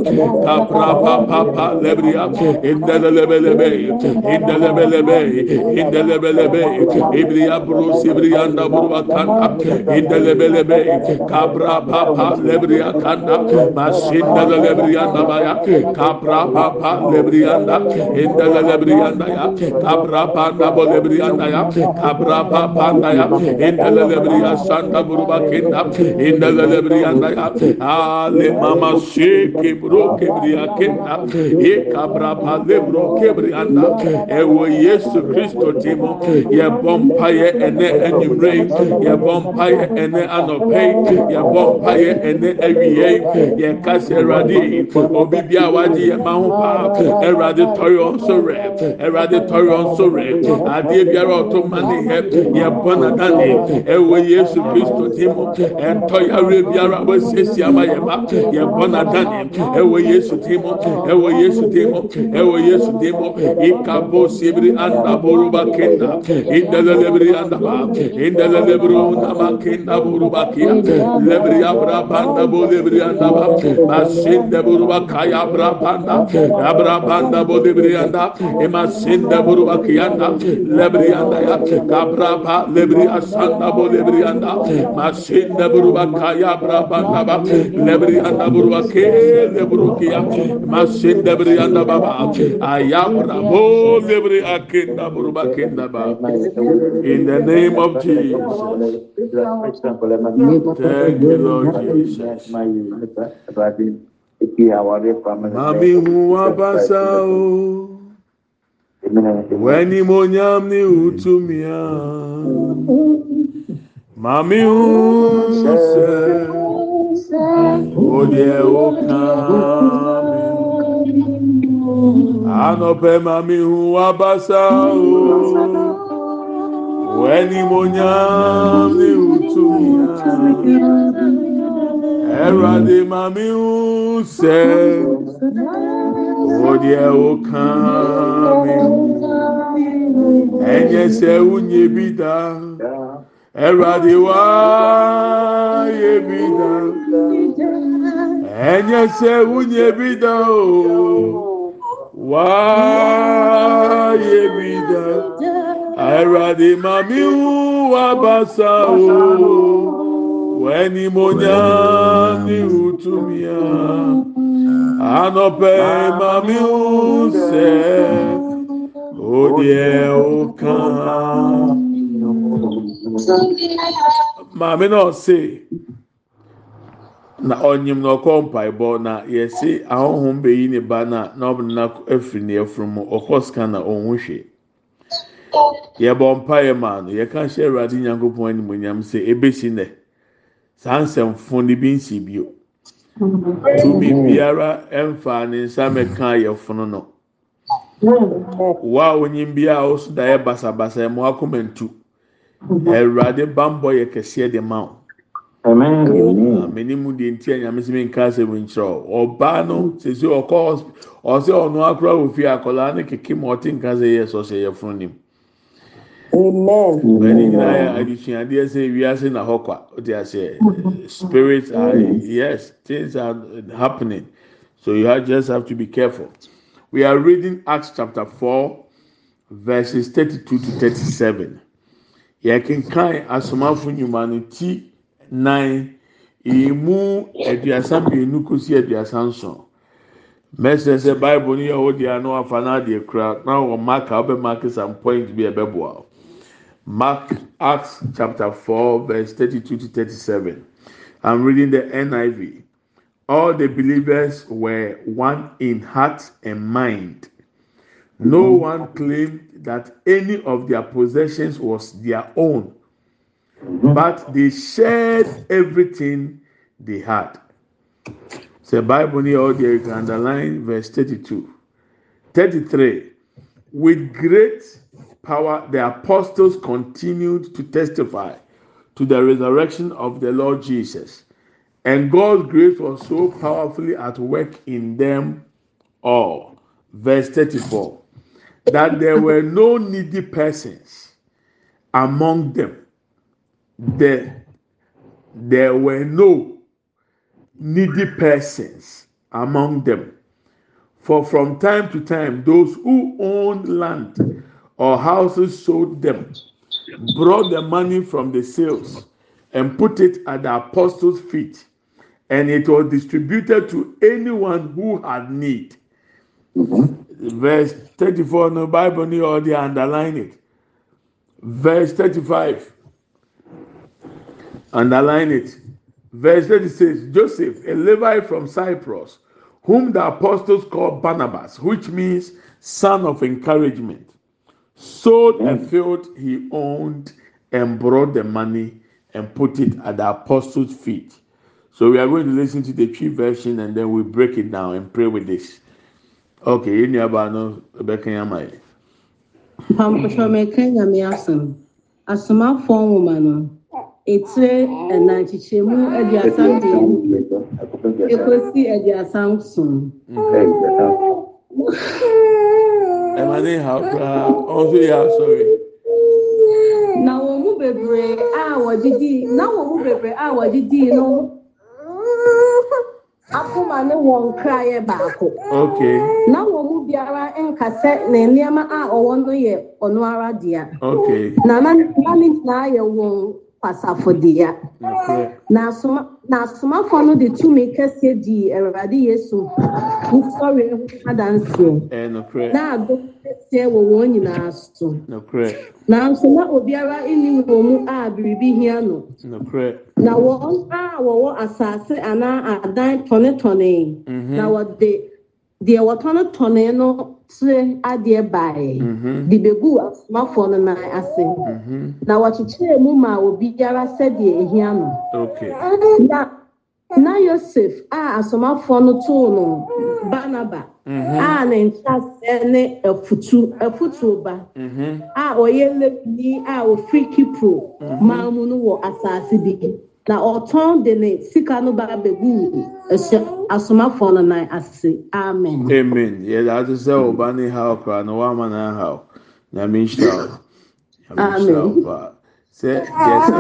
kapra papa lebriya indele lebelebe indele belebe indele belebe ibriya bru sibriyanda buru bakanda indele belebe kapra papa lebriya kanda masindele lebriyanda ba ya kapra papa lebriyanda indele lebriyanda ya kapra panda bo lebriyanda ya kapra papa ya indele lebriya sanda buru bakinda indele lebriyanda ya ale mama sheke bro kebriya kenda e kabra pa lebro kebrianda ewo yesu kristo timo ye bompaye ene enyumre ye bompaye ene anope ye bompaye ene ewiye ye kase erade obi bia waji ye ma ho pa erade toyo so re erade toyo so re ade biara otomani he ye bona dani ewo yesu kristo timo entoya re biara wasesi ama ye ma ye bona dani ewo yesu timo ewo yesu timo ewo yesu timo ikabo sibri anda boruba kenda indele lebri anda ba indele lebru anda ba kenda boruba kia lebri abra banda bo lebri anda ba masinde boruba kaya abra banda abra banda bo lebri anda emasinde boruba kianda lebri anda ya kabra ba lebri asanda bo lebri anda masinde boruba kaya abra banda ba. Lebri anda boruba ke lebru kia masinde lebri anda baba ayabra bo lebri akenda boruba kenda ba. In the name of Jesus. Thank you Lord Jesus Mami hu abasa o. Wẹ́ni mo nyam ni utu mi a. Mami hu sẹ́, o diẹ o kàn mi. Anọpẹ mami hu abasa o. Wẹ́ni mo nyam ni utu mi a. Ẹ̀rọ̀dì mami hu sẹ́. O deɛ o kan mi. Ẹ̀yẹ sẹ́ wúnyẹ bi dá. Ẹ̀rọ̀dì wá yẹ bi dá. Ẹ̀yẹ sẹ́ wúnyẹ bi dá o. Wá yẹ bi dá. Ẹ̀rọ̀dì mami hu wabasa o. Wẹ́ni mo nyá ní utumia. Anọpẹ mami hu sẹ́. O deɛ o kan. Maame na ɔse na ɔnyim na ɔkɔ mpaebɔ na yɛsi ahohom bɛyi ne ba na na ɔmo na afiri ne afuru mu ɔkɔ scan na ɔnho hwɛ. Yɛbɔ mpaeɛ maa no yɛka hyɛ awurade nyankopɔn animonyam sɛ ebesi nɛ saa nsɛmfo ne bi nsi bio. Tumi biara ɛmfa ne nsa mɛka yɛfono no. Wa a onyim bi a ɔso da yɛ basabasa ɛmo akoma ntu. Awurade bambɔ yɛ kɛseɛ de ma wo. Mene mu deɛ nti a nyame sɛ menka asɛm nkyerɛ wo. Ɔbaa no sɛsi ɔkɔ ɔsɛ ɔno akora wɔ fie ne keke ma ɔte nka sɛ yɛ sɛ ɔhyɛ yɛfono nim. Amen. Bɛni nyinaa yɛ adesuadeɛ sɛ wiase na hɔ kwa o ti aseɛ spirit are yes things are happening so you have, just have to be careful. We are reading Acts chapter four verses thirty-two to thirty-seven. Yɛkenkan asomafo nnwuma no ti nan emu aduasa mmienu kosi aduasa nson. Mɛsɛ sɛ Bible no yɛ hɔ deɛ ano afa na adeɛ kura na wɔ mark a ɔbɛ mark some point bi a ɛbɛboa. wo. Mark Acts chapter 4, verse 32 to 37. I'm reading the NIV. All the believers were one in heart and mind. No mm-hmm. one claimed that any of their possessions was their own, mm-hmm. but they shared everything they had. So Bible near all there you can underline verse 32. 33. With great power, the apostles continued to testify to the resurrection of the Lord Jesus. And God's grace was so powerfully at work in them all. Verse 34 that there were no needy persons among them. There, there were no needy persons among them. For from time to time, those who owned land or houses sold them, brought the money from the sales, and put it at the apostles' feet, and it was distributed to anyone who had need. Verse 34, no Bible, ni or they underline it. Verse 35, underline it. Verse 36, Joseph, a Levite from Cyprus, whom the apostles called Barnabas, which means son of encouragement, sold a field he owned and brought the money and put it at the apostles' feet. So we are going to listen to the Twi version and then we break it down and pray with this. Okay, yẹn ní abá no ẹbẹ kàn yín ama yẹ. Mpampɔtɔ mɛka nyame asɛm. Asomafoɔ nwoma no, etire ɛnan kyekyɛmu aduasa mmienu ekosi aduasa nson. Ní ìhà kura ọ̀hún tó yẹ asọ̀rọ̀. Na wɔn mu bebree a wɔde dii, na wɔn mu bebree a wɔde dii no akoma ne wɔn kra yɛ baako. Okay, Na wɔn mu biara nkasɛ na nneɛma a ɔwɔ no yɛ ɔno ara dea. okay. Na na na ne nyinaa yɛ wɔn kwasafo dea. Na asoma na asomafoɔ no de tumi kɛseɛ di awurade yesu nsɔre ho adanseɛ. Na adom kɛseɛ wɔ wɔn nyinaa so. Nanso na obiara nni wɔn mu a biribi hia no. Na wɔn a wɔwɔ asase anaa adan tɔnetɔne Mhm. na wɔde deɛ wɔtɔnetɔne no tire adeɛ baeɛ. Mhm. de begu asomafoɔ no nan ase. Mhm. na wɔkyekyerɛ mu ma obiara sɛdeɛ ehia no. Na na yosef a asomafoɔ no too no Mhm. a ne nkyɛaseɛ ne afutu afutuo ba a ɔyɛ lewini a ofiri kipro maa mu no wɔ bi. na ɔtɔn de ne sika no baa bɛguu asomafoɔ no nan ase. Amen. Amen. Yɛde ate sɛ ɔba ne haw koraa no woama no ahaw nyame nhyira wo nyame nhyira wo paa sɛ deɛ sɛ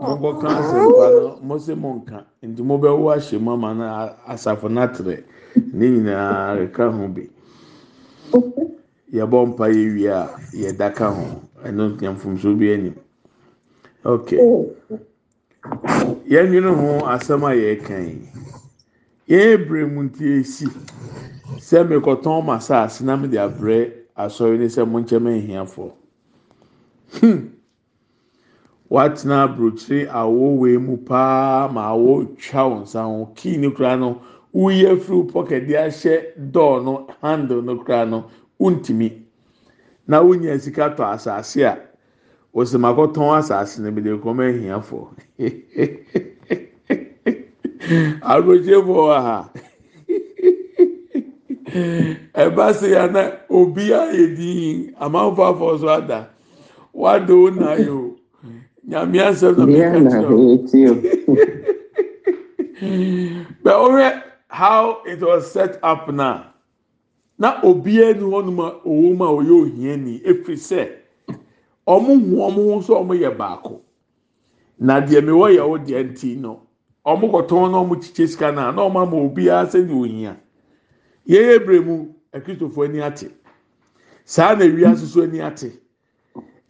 mobɔka asɛmpa no mo se monka nti mobɛwo ahyɛ mu ama no asafo no atrɛ ne nyinaa reka ho bi yɛbɔ mpa yɛwie a yɛda ka ho ɛno nyamfomso bi anim okay. Oh. Yɛnwene ho asɛm a yɛreka yi. Yɛn ebire mu nti esi. Sɛ mekɔtɔn ma saase na mede abrɛ asɔre ne sɛ mo nkyɛn mɛ nhiafoɔ hmm. Watena aburokyire awo wei mu paa ma awo twa wɔn nsa ho. Kii ne kura no wuyi afiri pɔkɛt de ahyɛ dɔɔ no handle no kura no wuntumi na wunya sika tɔ asase a wosimakɔtɔn asase no bi de kɔmɛ nhiafoɔ aburokyire fo wɔ ha. Ɛba se ya na obi ayɛ din amanfo afɔ so ada wado na yɛ o nyame asɛm na meka na kyerɛ o. but ɔhwɛ how it was set up na? Na obiara ni hɔnom a ɔwɔ mu a ɔyɛ ohiani efiri sɛ ɔmo hu ɔmo ho sɛ ɔmo yɛ baako. Na deɛ mi wɔ yɛ o deɛ nti no ɔmo kɔtɔn na ɔmo kyikyɛ sika na na ɔmo ama obiara sɛ ne ohia. Yɛyɛ ebire mu akristofoɔ ani ate. Saa na ewia soso ani ate.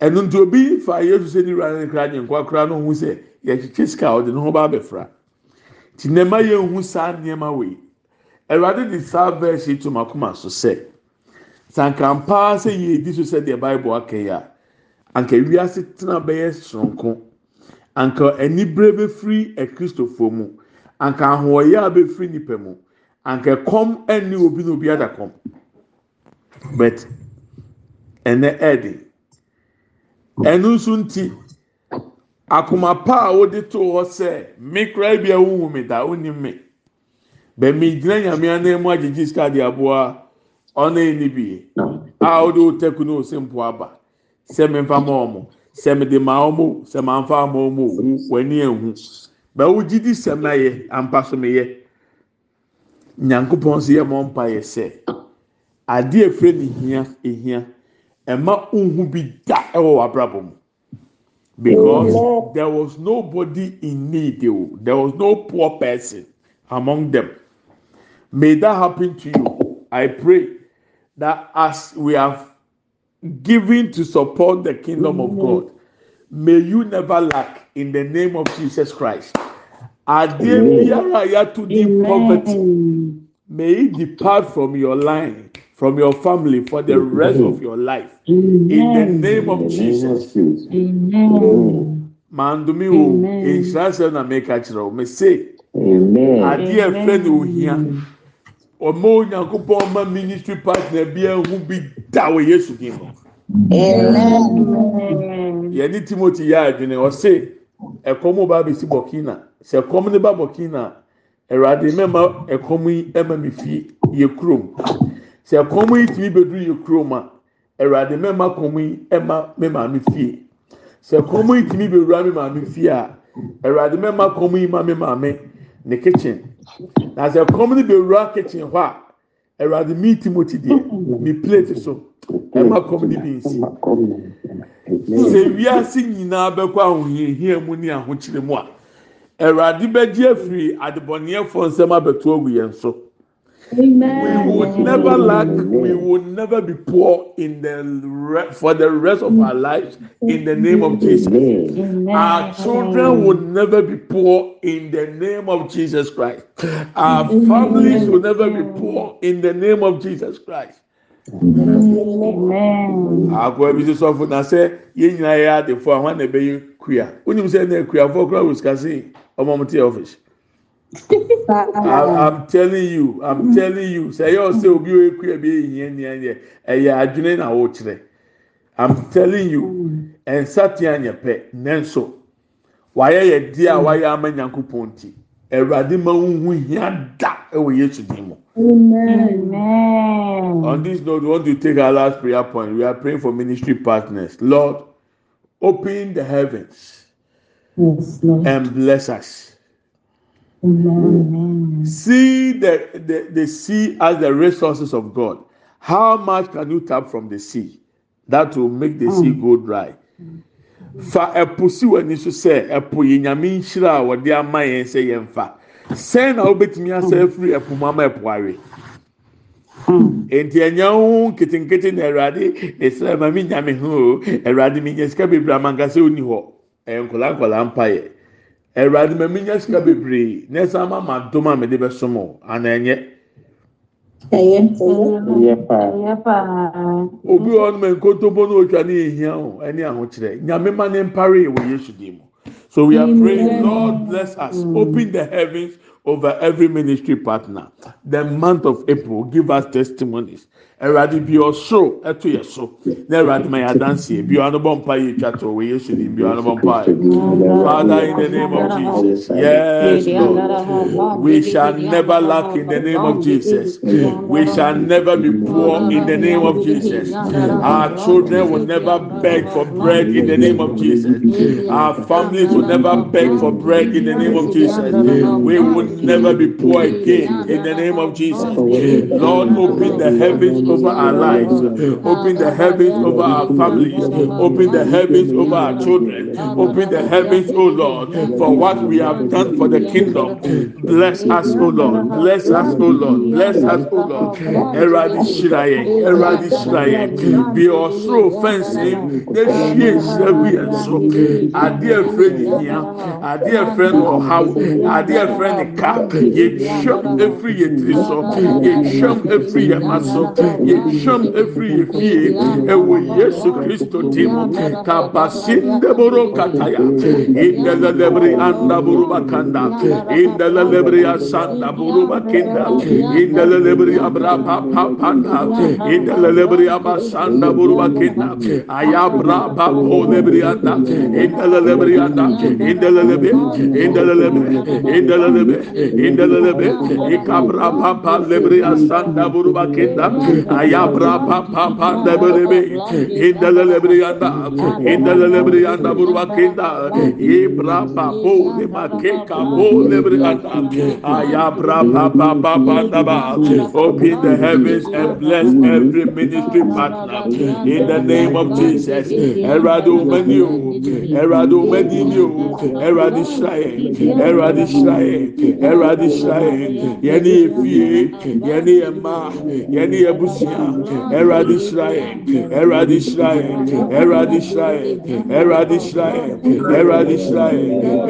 Nti obi fa yesu sɛ ne wura ne kra nye nkwa kora no ho sɛ yɛkyikyɛ sika ɔde ne ho ba abɛfra. Ti nneɛma yɛn hu saa nneɛma wei awurade de saa verse yi to makoma so sɛ sankampa sɛ yɛdi so sɛ deɛ bible aka yi a anka wiase tena bɛyɛ soronko. Anka anibere bɛfiri akristofoɔ mu. Anka ahoɔyɛ a bɛfiri nipa mu. Anka kɔm ɛne obi na obi ada kɔm. But ɛnɛ ɛɛdi ɛno nso nti akoma pa a wɔde to hɔ sɛ me kura bi a wohu me da wonim me. Bɛmi gyina nyame anan mu agyegye sika de aboa ɔna ɛni bi. A wɔde o tɛku ne o se mpo aba sɛ memfa ma wɔn sɛ mede ma wɔn sɛ mamfa ma wɔn o w'ani ehu. Bɛwo gyi di sɛm na yɛ ampa so me yɛ nyankopɔn nso yɛ mɔ mpa yɛ sɛ adeɛ efiri ne hia ehia ɛma nhu bi da ɛwɔ w'abrabɔ mu. Because there was nobody in need o there was no poor person among them. May that happen to you. I pray that as we have given to support the kingdom of god may you never lack in the name of jesus christ adeɛ biara di poverty. May it depart from your line, from your family for the rest of your life. In the name of Jesus. Mandumi o, nhyira sɛ na meka kyerɛ o, me se, Amen. adeɛ ɛfɛ na ohia. Ɔmo onyankopɔn ɔma ministry partner bi ehu bi da wɔ Yesu dim. Yɛne Timothy yɛ adwene, ɔse, ɛkɔm ba abɛsi Burkina. Sɛ ɛkɔm ne ba Burkina, Awurade mɛma ɛkɔm yi ɛma mi fie yɛ kurom. Sɛ ɛkɔm yi tumi bɛduru yɛ kurom a, Awurade mɛma kɔm yi ɛma me maame fie. Sɛ ɛkɔm yi tumi bɛwura me maame fie a, Awurade mɛma kɔm yi ma me maame ne kitchen. Na sɛ ɛkɔm no bɛwura kitchen hɔ a, Awurade mi Timothy deɛ, mi plate so, ɛma kɔm no bi nsi. Sɛ wiase nyinaa bɛkɔ ahohiahia mu ne ahokyere mu a, Awurade bɛgye afiri adebɔneyɛfoɔ nsɛm abɛto agu yɛn so. We would never lack. We will never be poor in the re- for the rest of our lives. In the name of Jesus, our children will never be poor in the name of Jesus Christ. Our families will never be poor in the name of Jesus Christ. akɔ bi soso ɔfo na sɛ yɛn nyinaa yɛ adefo a wɔn na ɛbɛyɛ kuya onim sɛ ɛna kuyafo kura wɔ sikasi ɔmo ɔmo ti yɛ ɔfis. I- I'm telling you, I'm telling you, sɛ ɛyɛ ɔsɛ obi a ekuya bi ehia nia yɛ ɛyɛ adwene na ɔkyerɛ. I'm telling you, nsatea nyɛ pɛ nanso wayɛ yɛ di a wayɛ ama nyanko pɔn ti ɛwurade ma huhu hia da ɛwɔ yesu dim mu. On this note, we want to take our last prayer point. We are praying for ministry partners. Lord, open the heavens and bless us. See the, the, the sea as the resources of God. How much can you tap from the sea? That will make the sea mm. go dry. Fa ɛpo si w'ani so sɛ ɛpo yɛ nyame nhyira a wɔde ama yɛn sɛ yɛn fa. Sɛn na wobɛtumi asa mm. afiri ɛpo mu ama ɛpo awe. Mm. Nti ɛnyɛ ho nketenkete na Awurade esra ma mi nya me ho o. Awurade mi nya sika bebree ama nkasa oni hɔ. Ɛyɛ nkɔla nkɔla mpa yɛ. Awurade ma mi nya sika bebree na ɛsan ma ma dom a mede bɛ som o. Ana ɛnyɛ. Obi wɔ hɔ nom nkontompo na otwa ne ehia o ɛne ahokyerɛ. Nyame ma ne mpare wɔ Yesu dim mu. So we are praying, Lord bless us. Open the heavens over every ministry partner. The month of April, give us testimonies. Ẹ̀rọ̀adì bí ọ̀ṣọ́ ẹ̀tọ́ yẹ so. Ní ẹ̀rọ̀adì máa yà dánsì ẹ̀ bí ọ̀nà bọ̀ mpa yìí twàtọ̀ wọ̀ Yéṣu ni bí ọ̀nà bọ̀ mpa yìí. Father, in the name of Jesus, yes, Lord, we shall never lack in the name of Jesus. We shall never be poor in the name of Jesus. Our children will never beg for bread in the name of Jesus. Our families will never beg for bread in the name of Jesus. We will never be mm. poor again in the name of Jesus. Lord, open the heavens over our lives, open the heavens over our families, open the heavens over our children, open the heavens, O Lord, for what we have done for the kingdom. Bless us, O Lord. Bless us, O Lord. Bless us, O Lord. Eradi Shiraye, Eradi Shiraye. Be also fencing the sheer Sevi and so. Our dear friend here, our dear friend or how, our dear friend Cap, ye shum every yetri so, ye shum every yamaso, ye shum every yefie, ewe Yesu Christo timo, kabasin de boro kataya, in the lebri anda buruba kanda, in the lebri asanda buruba kinda, in the lebri abra papa panda, in the lebri abasanda buruba kinda, ayabra papo lebri anda, in the lebri anda, in the lebri, in the lebri, in the lebri, in the lebri, ikabra papa lebri asanda buruba kinda, ayabra papa panda lebri, in the lebri anda, lebri anda buruba kinda, ibra papo lema keka bo lebri anda, ayabra papa papa daba, open the heavens and bless every ministry partner in the name of Jesus. Erado menu, Erado menu, Eradi Shrae, Eradi Shrae, Eradi Shrae, Yeni Efie, Yeni Emma, Yeni Ebusia, Eradi Shrae, Eradi Shrae, Eradi Shrae, Eradi Shrae, Eradi Shrae,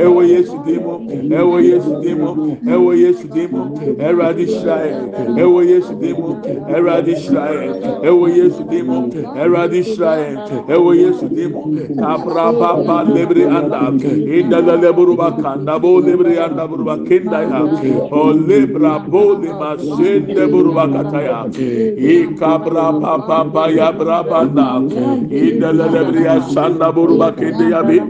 Ewo Yesu Demo, Ewo Yesu Demo, Ewo Yesu Demo, Eradi Shrae, Ewo Yesu Demo, Eradi Shrae, Ewo Yesu Demo, Eradi Shrae, Ewo Yesu Demo, Kabra Papa Lebre Anda, Inda la Leburuba Kanda Bo Lebre Anda Buruba Kenda ya, O Lebra Bo Lima Sende Buruba Kataya, E Kabra Papa Paya Brabanda, Inda la Lebre Sanda Buruba Kende ya Bi,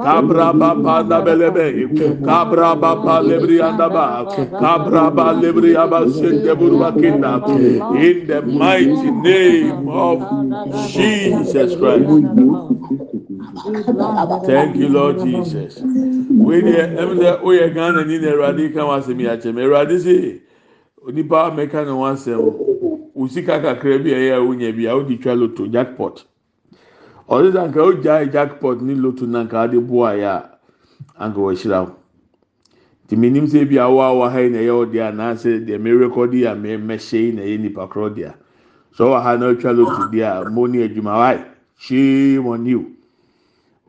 Kabra Papa Anda Belebe, Kabra Papa Lebre Anda Ba, Kabra Ba Lebre Aba Sende Buruba Kenda, in the mighty name of Jesus Christ. Thank you, Lord Jesus. Wei deɛ ɛmu sɛ oyɛ Ghana ni na Awurade ka wɔn asɛm yi akyɛm. Awurade se onipa mɛka ne ho asɛm. Osika kakra bi a ɛyɛ a wonya bi a wodi twa loto jackpot. Ɔde sɛ anka ogya jackpot ne loto na anka ade boa yɛ a anka wɔahyira wo. nti menim sɛ bi awo awa ha yi na ɛyɛ ɔde anaasɛ deɛ me rekɔdi a mɛhyɛ yi na ɛyɛ nipa korɔ deɛ so ɔwɔ ha na ɔtwa lotu deɛ a mo ni adwuma wa shame on you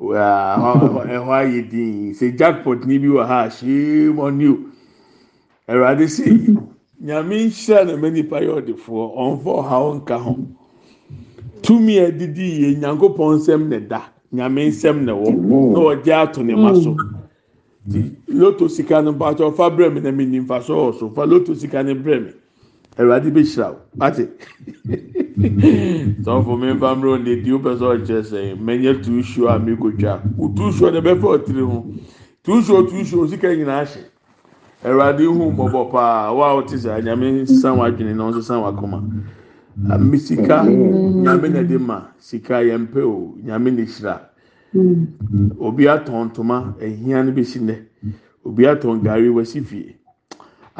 ɛhɔ ayɛ din sɛ jackpot ni bi wɔ ha shame on you ɛwurade si nyame nhyira na mɛ nipa yɛ ɔdefoɔ ɔnfɔ ɔha ɔnka ho tumi a ɛdidi yie nyankopɔn nsɛm na ɛda nyame nsɛm na ɛwɔ na ɔgye ato ne ma so loto sika no mpatsɔ fa brɛ mi na mi nimfa so wɔ so fa loto sika no brɛ ɛwurade bɛ hyira o ate sɔfo mi nfa mmerɛ ne di o pɛ sɛ ɔkyerɛ sɛ mɛnyɛ tu suo a mi ko twa o tu suo de bɛ fɛ ɔtiri ho tu suo tu suo sika nyinaa hyɛ ɛwurade hu bɔbɔ paa wa a ɔte sɛ nyame sisan wa adwene na ɔsisan wa kɔma ami sika nyame na de ma sika yɛn pɛ o nyame na hyira obi atɔn ntoma ehia no bɛ si nɛ obi atɔn gari wɔ si fie.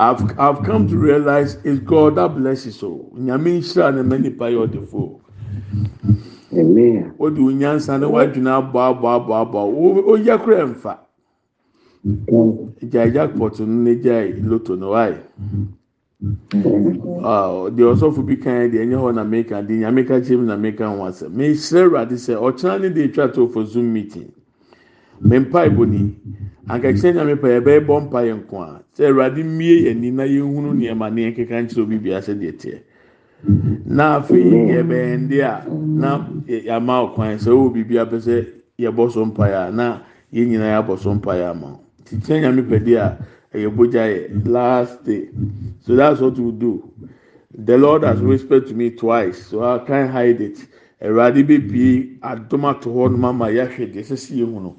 I've, I've come to realize it's God that blesses so. Nyame nhyira na mɛ nipa yɛ ɔdefo. Amen. O de o nyansa na wadwina abɔ abɔ abɔ abɔ o yɛ kura nfa. Gya jackpot no ne gya loto no waaye. Ah, deɛ ɔsɔfo bi kan deɛ ɛnyɛ hɔ na meka de nyame ka kyerɛ mu na meka ho asɛm. Mehyerɛ Awurade sɛ ɔkyerɛ ne de etwa to for zoom meeting. Me mpa ebo ni. ankakyerɛ nyame pɛ yɛbɛyɛ bɔ mpa yɛn nko a sɛ awurade mmie yɛn ni na yɛnhunu nneɛma ne yɛn keka nkyerɛ obi bia sɛ deɛ teɛ na afei yɛbɛyɛ nde a na yɛama ɔkwan sɛ ɔwɔ biribi apɛ sɛ yɛbɔ so mpa yɛ na yɛn nyinaa yɛabɔ so mpa yɛ ama tikyerɛ nyame pɛ de a ɛyɛ bogya yɛ last day. So that's what we do. The lord has whispered to me twice so i can't hide it. Awurade bɛ bie adom ato hɔ nom ama yɛahwɛ deɛ sɛ si yɛ hu no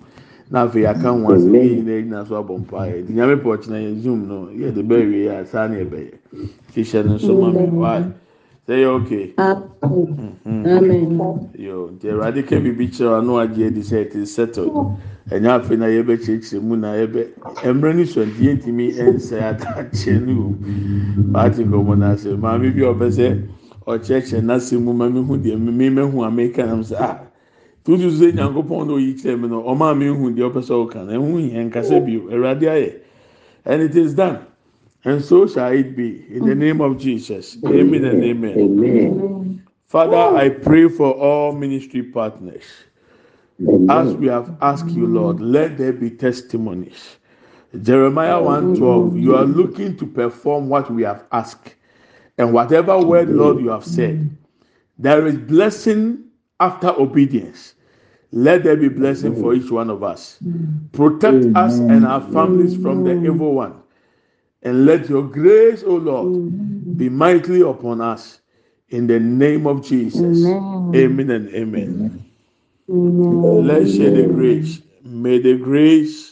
na afei aka ho asɛm yi nyinaa nyinaa nso abɔ mpa ayɛ nti nyame pɛ ɔkyena yɛ zoom no yɛ de bɛ wie a saa ne ɛbɛyɛ hyehyɛ no nso ma mi waaye sɛ yɛ ok. Mm-hmm. Yo nti awurade ka biribi kyerɛ ano agye adi sɛ ɛte settled. Ɛnyɛ afei na yɛbɛkyerɛkyerɛ mu na yɛbɛ mmerɛ no so nti yɛntumi nsɛ atakyeɛ no o paati nkɔmɔ no maame bi a ɔpɛ sɛ ɔkyerɛkyerɛ n'asɛm mu ma mehu deɛ mmemme mehu a nam sɛ ah tutu sɛ nyankopɔn na oyi kyerɛ mi no ɔmaa mi hu deɛ ɔpɛ sɛ ɔka na ɛhu yɛn nkasa awurade ayɛ. And it is done. And so shall it be. In the name of jesus. Amen and amen. Amen. Father, I pray for all ministry partners. As we have asked you, Lord, let there be testimonies. Jeremiah 1:12, you are looking to perform what we have asked. And whatever word, Lord, you have said, there is blessing after obedience. Let there be blessing for each one of us. Protect us and our families from the evil one. And let your grace, O Lord, be mightily upon us. In the name of Jesus. Amen, and amen. Let's share the grace. May the grace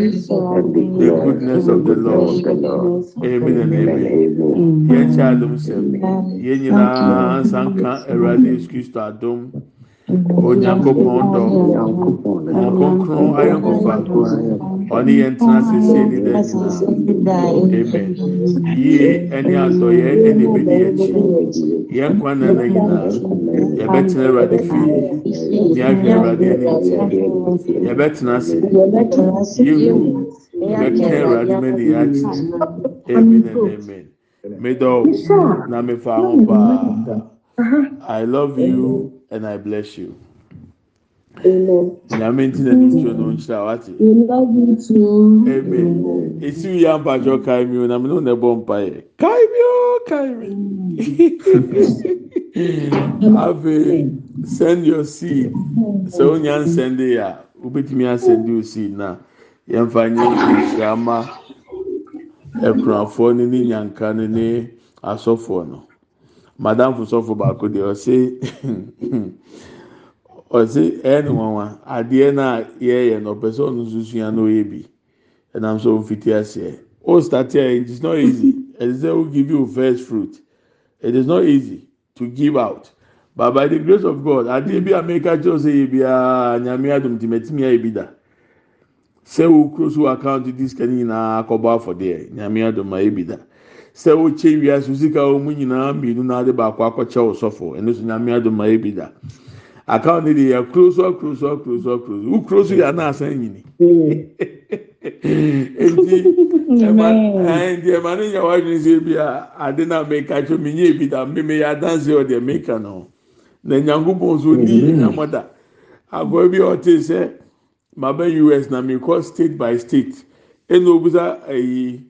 the goodness of the Lord. Amen and amen. Yɛn kyɛ adum sɛm. Yɛn nyinaa nsanka Awurade Yesu Kristo adum. Onyankopɔn dɔ. Nkonkron ayɔnkofa. Ɔne yɛn tena sese ni dɛ nyinaa. Amen. Yie ɛne adɔyɛ ɛna ebedi akyi. Yɛn kwan na na nyinaa. Yɛbɛtena Awurade fie. Ní ahwɛ Awurade anim tie. Yɛbɛtena ase. Yehu. Yɛbɛka Awurade mɛni akyi. Amen and amen. Medɔ na mefa ho paa. I love you and I bless you. Amen Nyame nti na ne nsuo no nhyira wate. Amen. Esi wi ampatwɔ kae mi o na mene na ɛbɔ mpa yɛ. Kae mi o kae mi. Afei send your seed. Sɛ o nya nsɛnde a wobɛtumi asɛnde o seed na yɛmfa nye nhyirama ɛkunafoɔ ne ne nyanka ne ne asɔfoɔ no. Madam sɔfo baako deɛ ɔse ɔse ɛyɛ ne nwanwa. Adeɛ na yɛyɛ no ɔpɛ sɛ ɔno nso sua na ɔyɛ bi. Ɛnam sɛ ɔmfiti aseɛ. O start it is not easy. Ẹsẹ sẹ o give you first fruit. It is not easy to give out. But by the grace of god adeɛ bi a meka kyerɛ sɛ yɛ biara nyame adum tìmɛtìmɛ ayɛ bi da. Sɛ o kuro so account di sika ne nyinaa akɔbɔ afɔdeɛ nyame adum ayɛ bi da. Sɛ o kyɛ wia so sika wɔn mu nyinaa mmienu na ade baako akɔkyɛ o sɔfo ɛno so nyame adum ayɛ bi da account ni de yɛ kuro so akuro so akuro so akuro so. Wukuro so yɛ anaasa nyini. Mm. Eti ɛma ɛnti ɛma ne nya wa adwene sɛ bi a ade na meka kyerɛ mi nye ebi da. Mmemme yɛ adansi ɔdeɛ meka no. Na nyankopɔn so ni mm. nyamɔ da agorɔ bi a ɔte sɛ maba us na mi kɔ state by state. Ɛna obusa ɛyi.